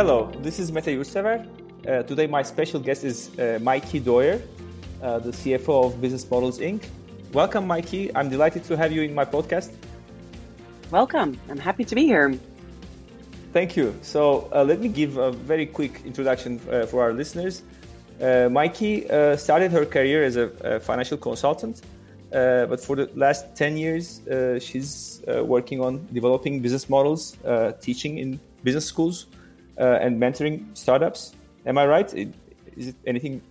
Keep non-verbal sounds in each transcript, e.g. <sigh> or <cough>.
Hello, this is Mete Yurtsever. Uh, today, my special guest is uh, Mikey Doyer, uh, the CFO of Business Models Inc. Welcome, Mikey. I'm delighted to have you in my podcast. Welcome. I'm happy to be here. Thank you. So, uh, let me give a very quick introduction uh, for our listeners. Uh, Mikey started her career as a, a financial consultant, but for the last 10 years, she's working on developing business models, teaching in business schools, and mentoring startups. Am I right? Is it anything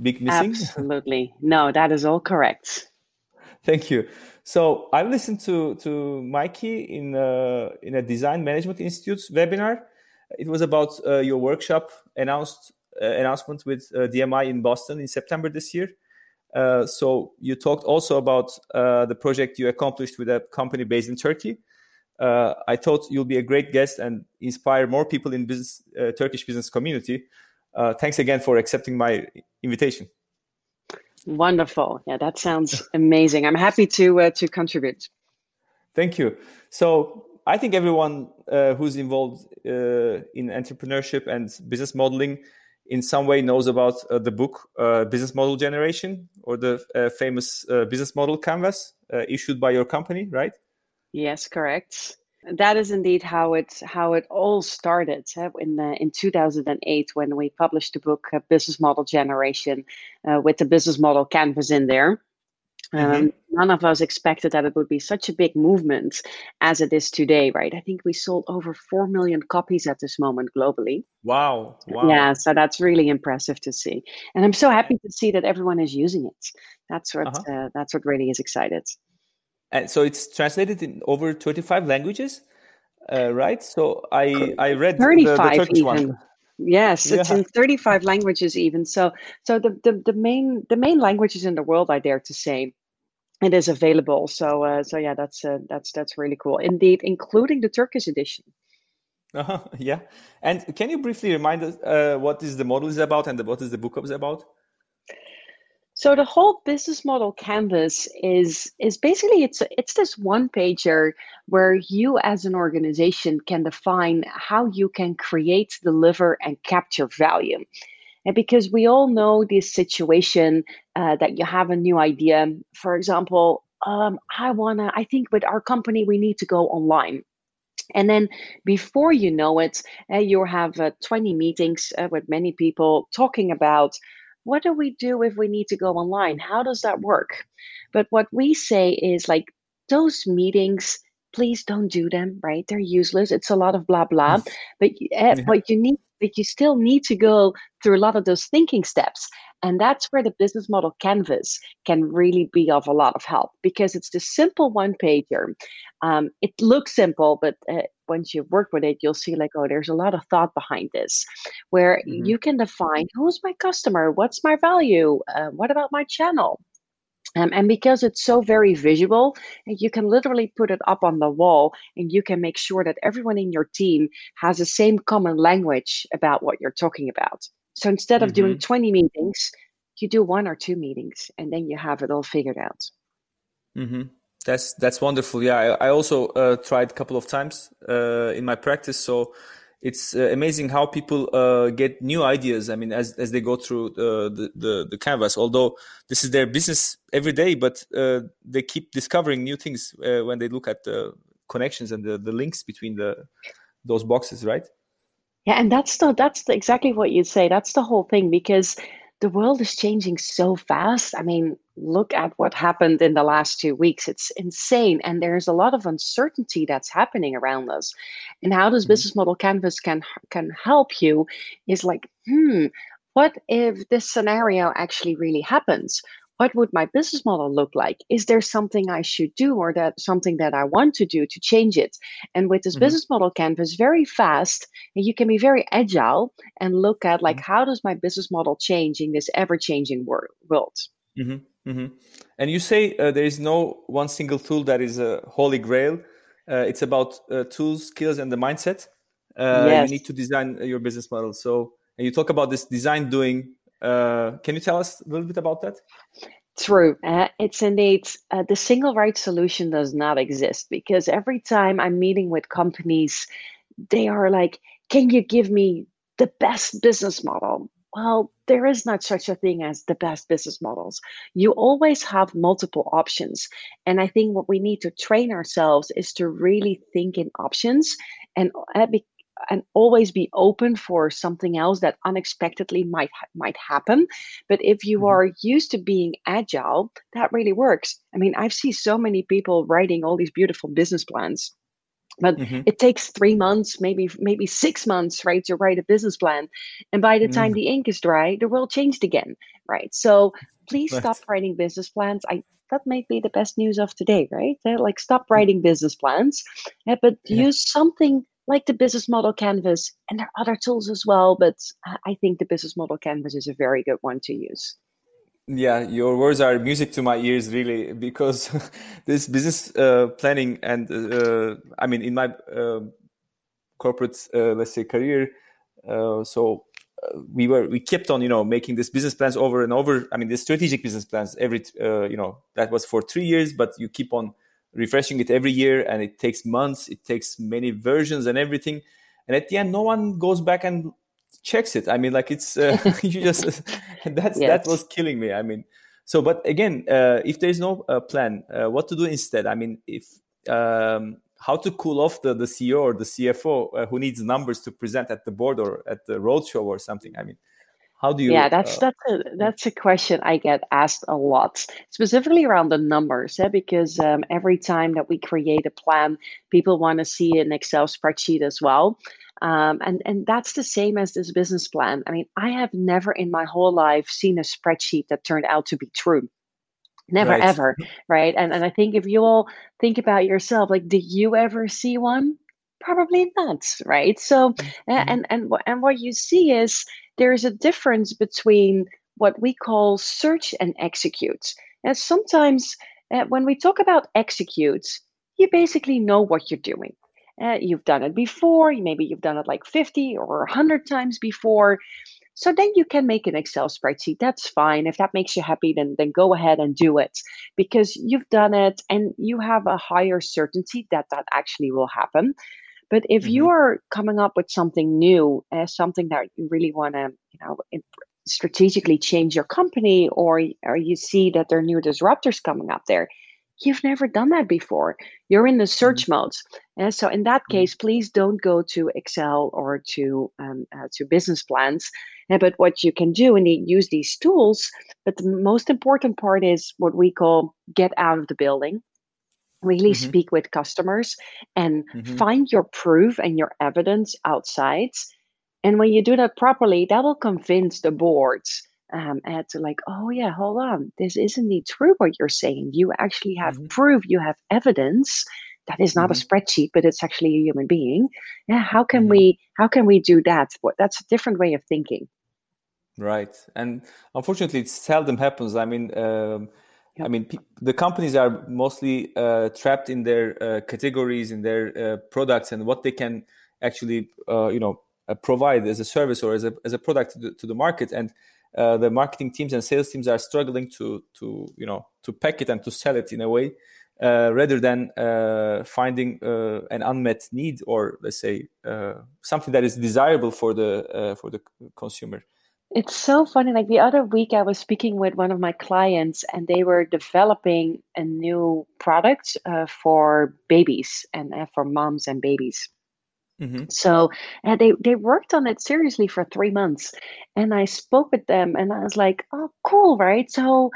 big missing? <laughs> Absolutely. No, that is all correct. Thank you. So I listened to to Mikey in a, in a Design Management Institute's webinar. It was about uh, your workshop announced uh, announcement with uh, DMI in Boston in September this year. Uh, so you talked also about uh, the project you accomplished with a company based in Turkey. Uh, I thought you'll be a great guest and inspire more people in business Turkish business community. thanks again for accepting my invitation. Wonderful. Yeah, that sounds amazing. I'm happy to uh, to contribute. Thank you. So I think everyone uh, who's involved uh, in entrepreneurship and business modeling in some way knows about uh, the book uh, Business Model Generation or the uh, famous business model canvas issued by your company, right? Yes, correct that is indeed how it how it all started in uh, in 2008 when we published the book uh, Business Model Generation uh, with the business model canvas in there. Um, mm-hmm. None of us expected that it would be such a big movement as it is today, right? I think we sold over 4 million copies at this moment globally. Wow. wow. Yeah, so that's really impressive to see. And I'm so happy to see that everyone is using it. That's what uh-huh. uh, that's what really is excited and so it's translated in over 25 languages uh, right? So i i read 35 the, the Turkish even. one yes it's yeah. in 35 languages even. So so the, the the main the main languages in the world i dare to say it is available. So uh, so yeah that's uh, that's that's really cool. Indeed including the turkish edition. Uh-huh, <laughs> yeah. And can you briefly remind us uh, what is the model is about and the, what is the book is about so the whole business model canvas is is basically it's it's this one pager where you as an organization can define how you can create, deliver, and capture value. And because we all know this situation uh, that you have a new idea, for example, um, I wanna, I think with our company we need to go online. And then before you know it, uh, you have uh, 20 meetings uh, with many people talking about what do we do if we need to go online? How does that work? But what we say is like those meetings, please don't do them, right? They're useless. It's a lot of blah blah. <laughs> But uh, but you need but you still need to go through a lot of those thinking steps. And that's where the business model canvas can really be of a lot of help because it's the simple one pager. Um, it looks simple, but uh, once you work with it, you'll see like, oh, there's a lot of thought behind this, where mm-hmm. you can define who's my customer, what's my value, uh, what about my channel, um, and because it's so very visual, you can literally put it up on the wall and you can make sure that everyone in your team has the same common language about what you're talking about. So instead of mm-hmm. doing 20 meetings, you do one or two meetings and then you have it all figured out. Mm-hmm. That's that's wonderful. Yeah, I, I also uh, tried a couple of times uh, in my practice. So it's uh, amazing how people uh, get new ideas. I mean, as as they go through uh, the, the, the canvas. Although this is their business every day, but uh, they keep discovering new things uh, when they look at the connections and the, the links between the those boxes, right? Yeah, and that's the that's the, exactly what you say. That's the whole thing because the world is changing so fast. I mean, look at what happened in the last two weeks. It's insane. And there's a lot of uncertainty that's happening around us. And how this mm-hmm. business model canvas can can help you is like, hmm, what if this scenario actually really happens? what would my business model look like is there something i should do or that something that i want to do to change it and with this mm-hmm. business model canvas very fast you can be very agile and look at like mm-hmm. how does my business model change in this ever changing world mm-hmm. and you say uh, there is no one single tool that is a holy grail uh, it's about uh, tools skills and the mindset uh, yes. you need to design your business model so and you talk about this design doing uh, can you tell us a little bit about that? True. Uh, it's indeed uh, the single right solution does not exist because every time I'm meeting with companies, they are like, can you give me the best business model? Well, there is not such a thing as the best business models. You always have multiple options. And I think what we need to train ourselves is to really think in options and uh, and always be open for something else that unexpectedly might might happen but if you mm-hmm. are used to being agile that really works i mean i've seen so many people writing all these beautiful business plans but mm-hmm. it takes three months maybe maybe six months right to write a business plan and by the time mm. the ink is dry the world changed again right so please right. stop writing business plans i that may be the best news of today right like stop writing business plans eh, but yeah. use something like the business model canvas and there are other tools as well but i think the business model canvas is a very good one to use yeah your words are music to my ears really because <laughs> this business uh, planning and uh, i mean in my uh, corporate uh, let's say career uh, so uh, we were we kept on you know making this business plans over and over. I mean the strategic business plans every you know that was for three years but you keep on refreshing it every year and it takes months it takes many versions and everything. And at the end no one goes back and checks it i mean like it's uh, <laughs> <laughs> you just that's yes. that was killing me i mean so but again uh, if there is no uh, plan uh, what to do instead i mean if um, how to cool off the, the ceo or the cfo uh, who needs numbers to present at the board or at the roadshow or something i mean how do you? Yeah, that's uh, that's a that's a question I get asked a lot, specifically around the numbers, yeah, because um, every time that we create a plan, people want to see an Excel spreadsheet as well. Um, and and that's the same as this business plan. I mean, I have never in my whole life seen a spreadsheet that turned out to be true. Never right. ever, right? And and I think if you all think about yourself, like, did you ever see one? Probably not, right? So, mm-hmm. and and and what you see is there is a difference between what we call search and execute. And sometimes uh, when we talk about execute, you basically know what you're doing. Uh, you've done it before, maybe you've done it like 50 or 100 times before. So then you can make an Excel spreadsheet. That's fine. If that makes you happy, then, then go ahead and do it because you've done it and you have a higher certainty that that actually will happen. But if mm-hmm. you are coming up with something new, uh, something that you really want to, you know, strategically change your company, or or you see that there are new disruptors coming up there, you've never done that before. You're in the search mm-hmm. mode, and so in that mm-hmm. case, please don't go to Excel or to um, uh, to business plans. Uh, but what you can do and use these tools. But the most important part is what we call get out of the building really mm-hmm. speak with customers and mm-hmm. find your proof and your evidence outside and when you do that properly that will convince the boards um, and to like oh yeah hold on this is indeed true what you're saying you actually have mm-hmm. proof you have evidence that is not a mm-hmm. spreadsheet but it's actually a human being yeah how can mm-hmm. we how can we do that What that's a different way of thinking right and unfortunately it seldom happens i mean um, I mean, the companies are mostly uh, trapped in their uh, categories, in their uh, products, and what they can actually, uh, you know, uh, provide as a service or as a as a product to the, to the market. And uh, the marketing teams and sales teams are struggling to to you know to pack it and to sell it in a way, rather than finding an unmet need or let's say something that is desirable for the for the consumer. It's so funny. Like the other week, I was speaking with one of my clients, and they were developing a new product uh, for babies and uh, for moms and babies. Mm-hmm. So uh, they they worked on it seriously for three months, and I spoke with them, and I was like, "Oh, cool, right? So,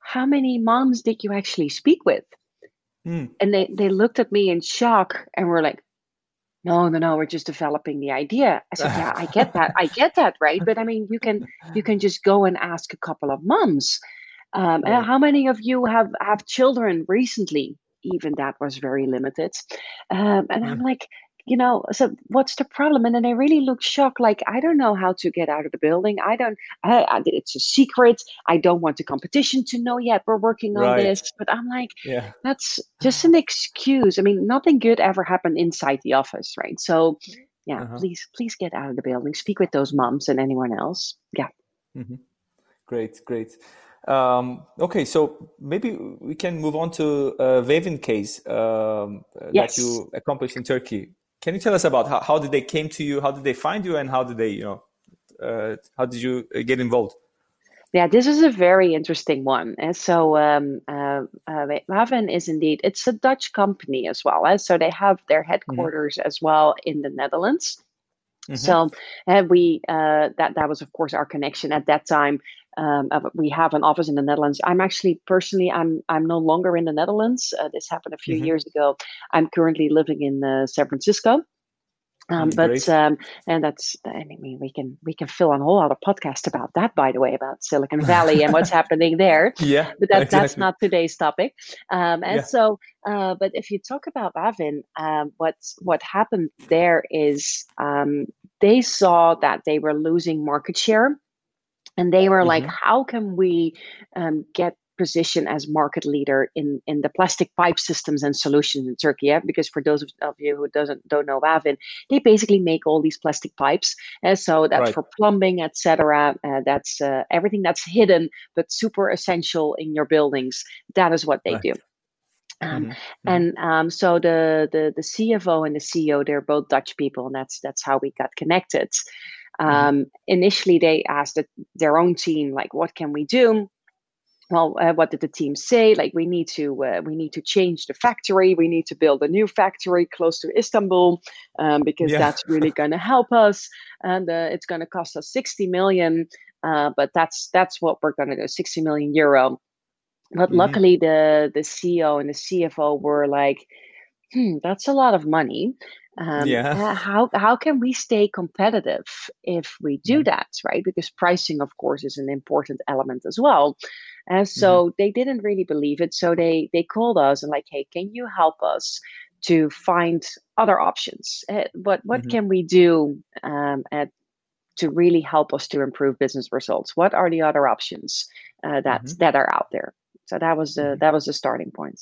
how many moms did you actually speak with?" Mm. And they they looked at me in shock, and were like, no no no we're just developing the idea i said yeah i get that i get that right but i mean you can you can just go and ask a couple of moms um, and how many of you have have children recently even that was very limited um, and i'm like you know, so what's the problem? And then they really looked shocked, like, I don't know how to get out of the building. I don't, I, I, it's a secret. I don't want the competition to know yet. We're working on right. this. But I'm like, yeah. that's just an excuse. I mean, nothing good ever happened inside the office, right? So, yeah, uh-huh. please, please get out of the building. Speak with those moms and anyone else. Yeah. Mm-hmm. Great, great. Um, okay, so maybe we can move on to uh, Wavin case um, yes. that you accomplished in Turkey. Can you tell us about how, how did they came to you? How did they find you, and how did they you know uh, how did you uh, get involved? Yeah, this is a very interesting one. And so um, uh, uh, Wavin is indeed it's a Dutch company as well. Eh? So they have their mm-hmm. headquarters mm-hmm. as well in the Netherlands. Mm-hmm. So uh, we uh, that that was of course our connection at that time. Um, we have an office in the Netherlands. I'm actually personally I'm I'm no longer in the Netherlands. Uh, this happened a few mm-hmm. years ago. I'm currently living in uh, San Francisco. Um, mm, but um, and that's I mean we can we can fill a whole other podcast about that by the way about Silicon Valley and what's <laughs> happening there. <laughs> Yeah, but that, exactly. that's not today's topic. Um, and yeah. so, uh, but if you talk about Wavin, um, what what happened there is um, they saw that they were losing market share and they were mm-hmm. like how can we um, get position as market leader in, in the plastic pipe systems and solutions in Turkey. Yeah? Because for those of you who doesn't don't know Wavin, they basically make all these plastic pipes. And so that's right. for plumbing, etc. Uh, that's uh, everything that's hidden but super essential in your buildings. That is what they right. do. Um, mm-hmm. And um, so the, the the CFO and the CEO, they're both Dutch people, and that's that's how we got connected. Mm-hmm. Um. Initially, they asked their own team, like, "What can we do?" well uh, what did the team say like we need to uh, we need to change the factory we need to build a new factory close to istanbul um, because yeah. that's really going to help us and uh, it's going to cost us 60 million uh, but that's that's what we're going to do 60 million euro but mm-hmm. luckily the the ceo and the cfo were like hmm, that's a lot of money um, yeah. how how can we stay competitive if we do mm-hmm. that right because pricing of course is an important element as well and so mm-hmm. they didn't really believe it. So they they called us and like, hey, can you help us to find other options? Uh, what what mm-hmm. can we do um, at, to really help us to improve business results? What are the other options uh, that mm-hmm. that are out there? So that was the mm-hmm. that was the starting point.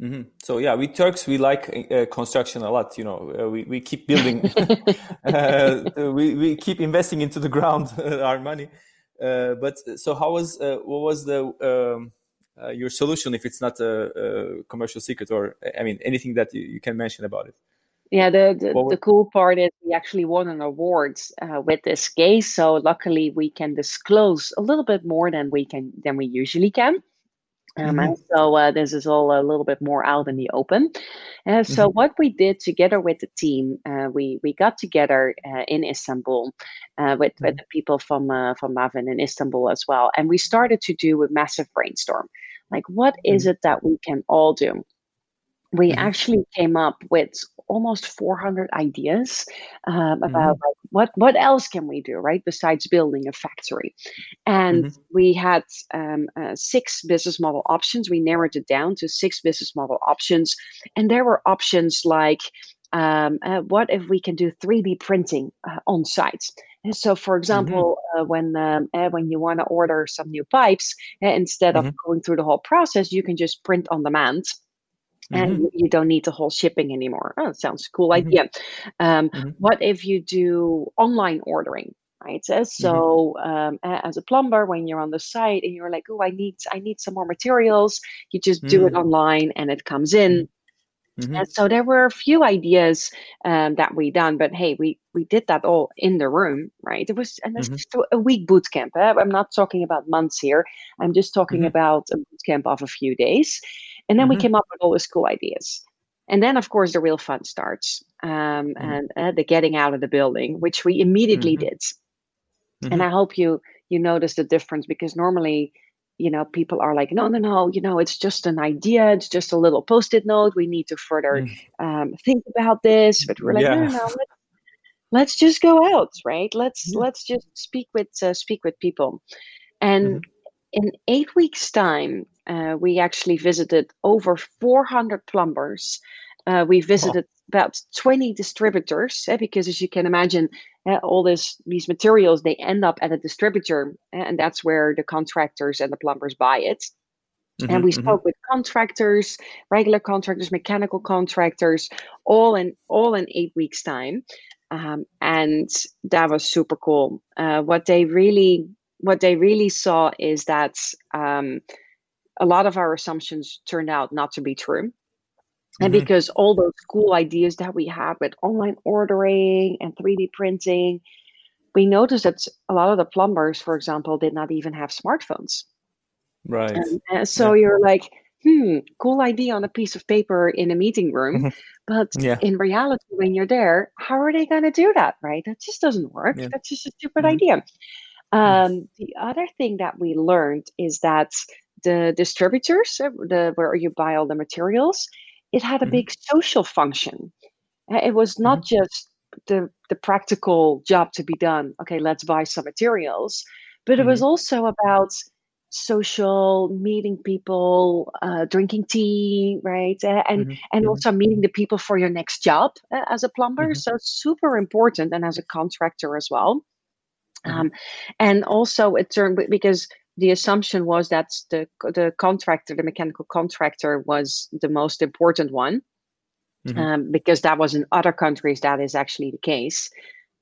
Mm-hmm. So yeah, we Turks we like uh, construction a lot. You know, uh, we we keep building, <laughs> <laughs> uh, we we keep investing into the ground <laughs> our money. Uh, but uh, so how was uh, what was the um, your solution if it's not a, a, commercial secret or I mean anything that you, you can mention about it? Yeah, the the, the, cool part is we actually won an award uh, with this case. So luckily, we can disclose a little bit more than we can than we usually can. Um. And so uh, this is all a little bit more out in the open. Uh, so mm-hmm. what we did together with the team, uh, we we got together uh, in Istanbul uh, with mm-hmm. with the people from uh, from Wavin in Istanbul as well, and we started to do a massive brainstorm. Like, what is mm-hmm. it that we can all do? we mm-hmm. actually came up with almost 400 ideas um, about mm-hmm. like, what what else can we do right besides building a factory and mm-hmm. we had um, uh, six business model options we narrowed it down to six business model options and there were options like um, uh, what if we can do 3d printing uh, on site so, for mm-hmm. example, mm-hmm. uh, when um, uh, when you want to order some new pipes, uh, instead mm-hmm. of going through the whole process, you can just print on demand and mm-hmm. you don't need the whole shipping anymore. Oh, sounds cool mm-hmm. idea. Um, mm-hmm. What if you do online ordering? Right. Mm-hmm. So, um, as a plumber, when you're on the site and you're like, "Oh, I need, I need some more materials," you just do it mm. online and it comes in. Mm-hmm. And so there were a few ideas um, that we done, but hey, we we did that all in the room, right? It was and it's mm-hmm. just a week boot camp. Eh? I'm not talking about months here. I'm just talking mm-hmm. about a boot camp of a few days. And then mm-hmm. we came up with all these cool ideas. And then, of course, the real fun starts um, mm-hmm. and uh, the getting out of the building, which we immediately mm-hmm. did. And mm-hmm. I hope you you notice the difference because normally, you know, people are like, no, no, no, you know, it's just an idea, it's just a little post-it note. We need to further mm. um, think about this, but we're like, yeah. no, no, no, let's, let's just go out, right? Let's yeah. let's just speak with uh, speak with people, and mm-hmm. in eight weeks' time, uh, we actually visited over 400 plumbers. Uh, we visited about 20 distributors eh, because, as you can imagine, uh, all this these materials they end up at a distributor, eh, and that's where the contractors and the plumbers buy it. Mm-hmm, and we mm-hmm. spoke with contractors, regular contractors, mechanical contractors, all in all in eight weeks' time, um, and that was super cool. Uh, what they really what they really saw is that um, a lot of our assumptions turned out not to be true. And because all those cool ideas that we had with online ordering and 3D printing, we noticed that a lot of the plumbers, for example, did not even have smartphones. Right. And, and so you're like, hmm, cool idea on a piece of paper in a meeting room. But Yeah. in reality, when you're there, how are they going to do that? Right? That just doesn't work. Yeah. That's just a stupid Mhm. idea. Um, the other thing that we learned is that the distributors, the where you buy all the materials, it had a Mhm. big social function. It was not just the the practical job to be done. Okay, let's buy some materials, but it was Mhm. also about social meeting people, uh, drinking tea, right, uh, and Mhm. and Mhm. also meeting the people for your next job uh, as a plumber. Mhm. So it's super important, and as a contractor as well. Mhm. Um, and also it turned because the assumption was that the the contractor, the mechanical contractor, was the most important one Mhm. um, because that was in other countries that is actually the case.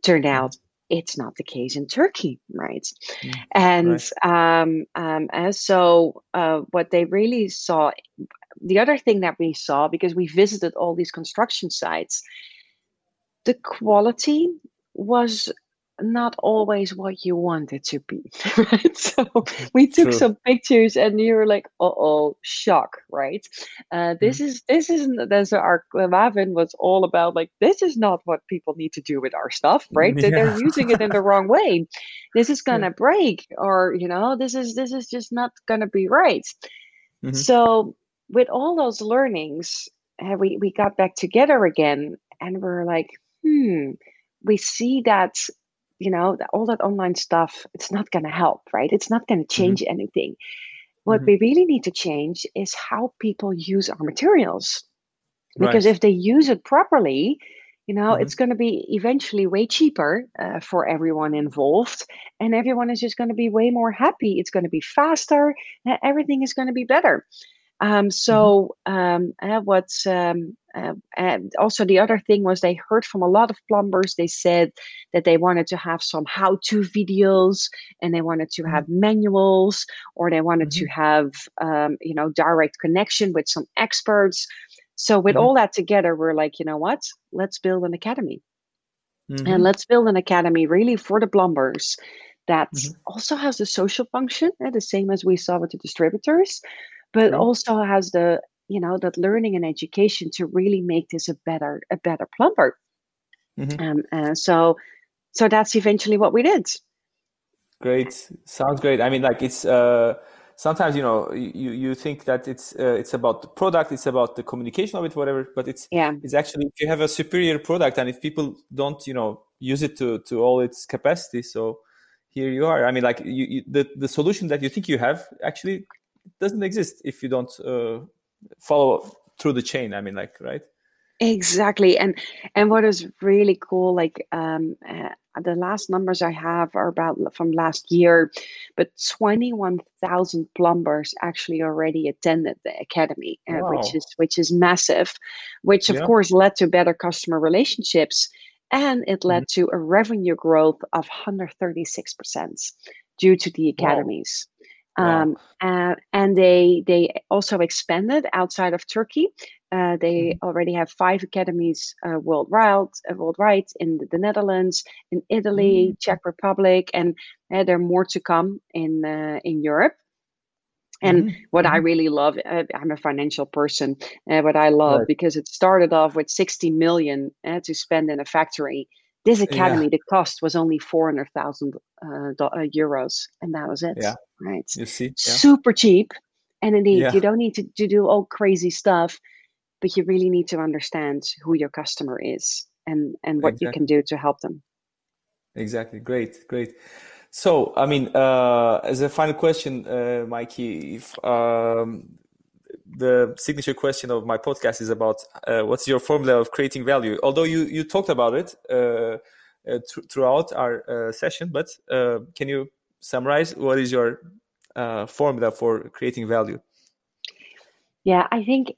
Turned Mhm. out it's not the case in Turkey, right? Mm, And Right. um, um, and so uh, what they really saw, the other thing that we saw because we visited all these construction sites, the quality was not always what you want it to be, <laughs> right? So we took True. some pictures, and you were like, "Uh oh, shock!" Right? Uh, this is this isn't. There's our Marvin was all about like this is not what people need to do with our stuff, right? They- They're using it in the wrong way. This is <laughs> gonna break, or you know, this is this is just not gonna be right. Mhm. So with all those learnings, uh, we we got back together again, and we're like, hmm, we see that you know all that online stuff it's not going to help right it's not going to Mhm. change anything what Mhm. we really need to change is how people use our materials because Right. if they use it properly you know Mhm. it's going to be eventually way cheaper uh, for everyone involved and everyone is just going to be way more happy it's going to be faster everything is going to be better um, so um, uh, what's um, uh, and also the other thing was they heard from a lot of plumbers. They said that they wanted to have some how-to videos and they wanted to Mhm. have manuals or they wanted to Mhm. have um, you know direct connection with some experts. So with Mhm. all that together, we're like, you know what? Let's build an academy and Mhm. let's build an academy really for the plumbers that Mhm. also has the social function, eh, the same as we saw with the distributors, but also has the you know that learning and education to really make this a better a better plumber. Mhm. Um, uh, so so that's eventually what we did. Great. Sounds great. I mean, like it's uh, sometimes you know you you think that it's uh, it's about the product, it's about the communication of it, whatever. But it's Yeah, it's actually if you have a superior product and if people don't you know use it to to all its capacity, so here you are. I mean, like you, you the the solution that you think you have actually doesn't exist if you don't uh, follow through the chain. I mean, like right. exactly. And and what is really cool, like um, uh, the last numbers I have are about from last year, but twenty one thousand plumbers actually already attended the academy, uh, which is which is massive, which of Yeah. course led to better customer relationships, and it led to a revenue growth of one hundred thirty six percent due to the Wow. Wow. Um, and, and they they also expanded outside of Turkey. Uh, they Mhm. already have five academies uh, worldwide, uh, worldwide in the Netherlands, in Italy, Mm. Czech Republic, and uh, there are more to come in uh, in Europe. And Mhm. what I Mhm. really love, uh, I'm a financial person. Uh, what I love Right. because it started off with 60 million uh, to spend in a factory. This Yeah. academy, the cost was only 400,000 uh, uh, euros, and that was it. Yeah. Right, You see. Yeah. super cheap. And indeed, Yeah. you don't need to, to do all crazy stuff, but you really need to understand who your customer is and and what you can do to help them. Exactly. Great. Great. So, I mean, uh, as a final question, uh, Mikey, if um, the signature question of my podcast is about uh, what's your formula of creating value? Although you you talked about it uh, uh, th- throughout our uh, session, but uh, can you summarize what is your uh, formula for creating value? Yeah, I think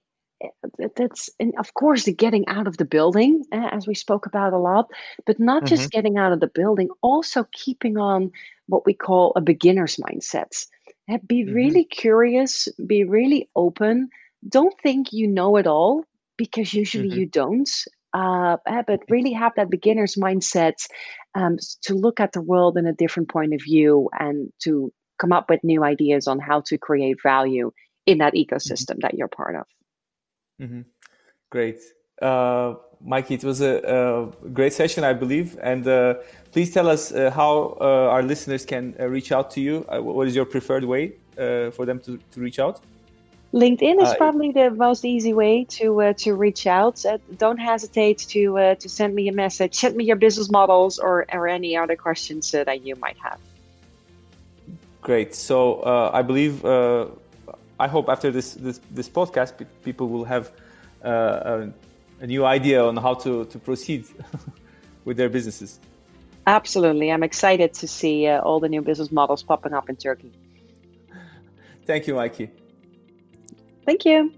that's, and of course, the getting out of the building, uh, as we spoke about a lot, but not hmm just getting out of the building, also keeping on what we call a beginner's mindset. Uh, Be hmm really curious, be really open. Don't think you know it all because usually mm-hmm. you don't. Uh, eh, but really have that beginner's mindset um, to look at the world in a different point of view and to come up with new ideas on how to create value in that mm-hmm. ecosystem mm-hmm. that you're part of. Mm-hmm. Great. Uh, Mikey, it was a, a, great session, I believe. And uh, please tell us uh, how uh, our listeners can uh, reach out to you. Uh, what is your preferred way for them to, to reach out? LinkedIn is probably the most easy way to to reach out. don't hesitate to to send me a message, send me your business models or, or any other questions that you might have. Great. So I believe, I hope after this this, this podcast, people will have a a new idea on how to, to proceed <laughs> with their businesses. Absolutely. I'm excited to see uh, all the new business models popping up in Turkey. <laughs> Thank you, Mikey. Thank you.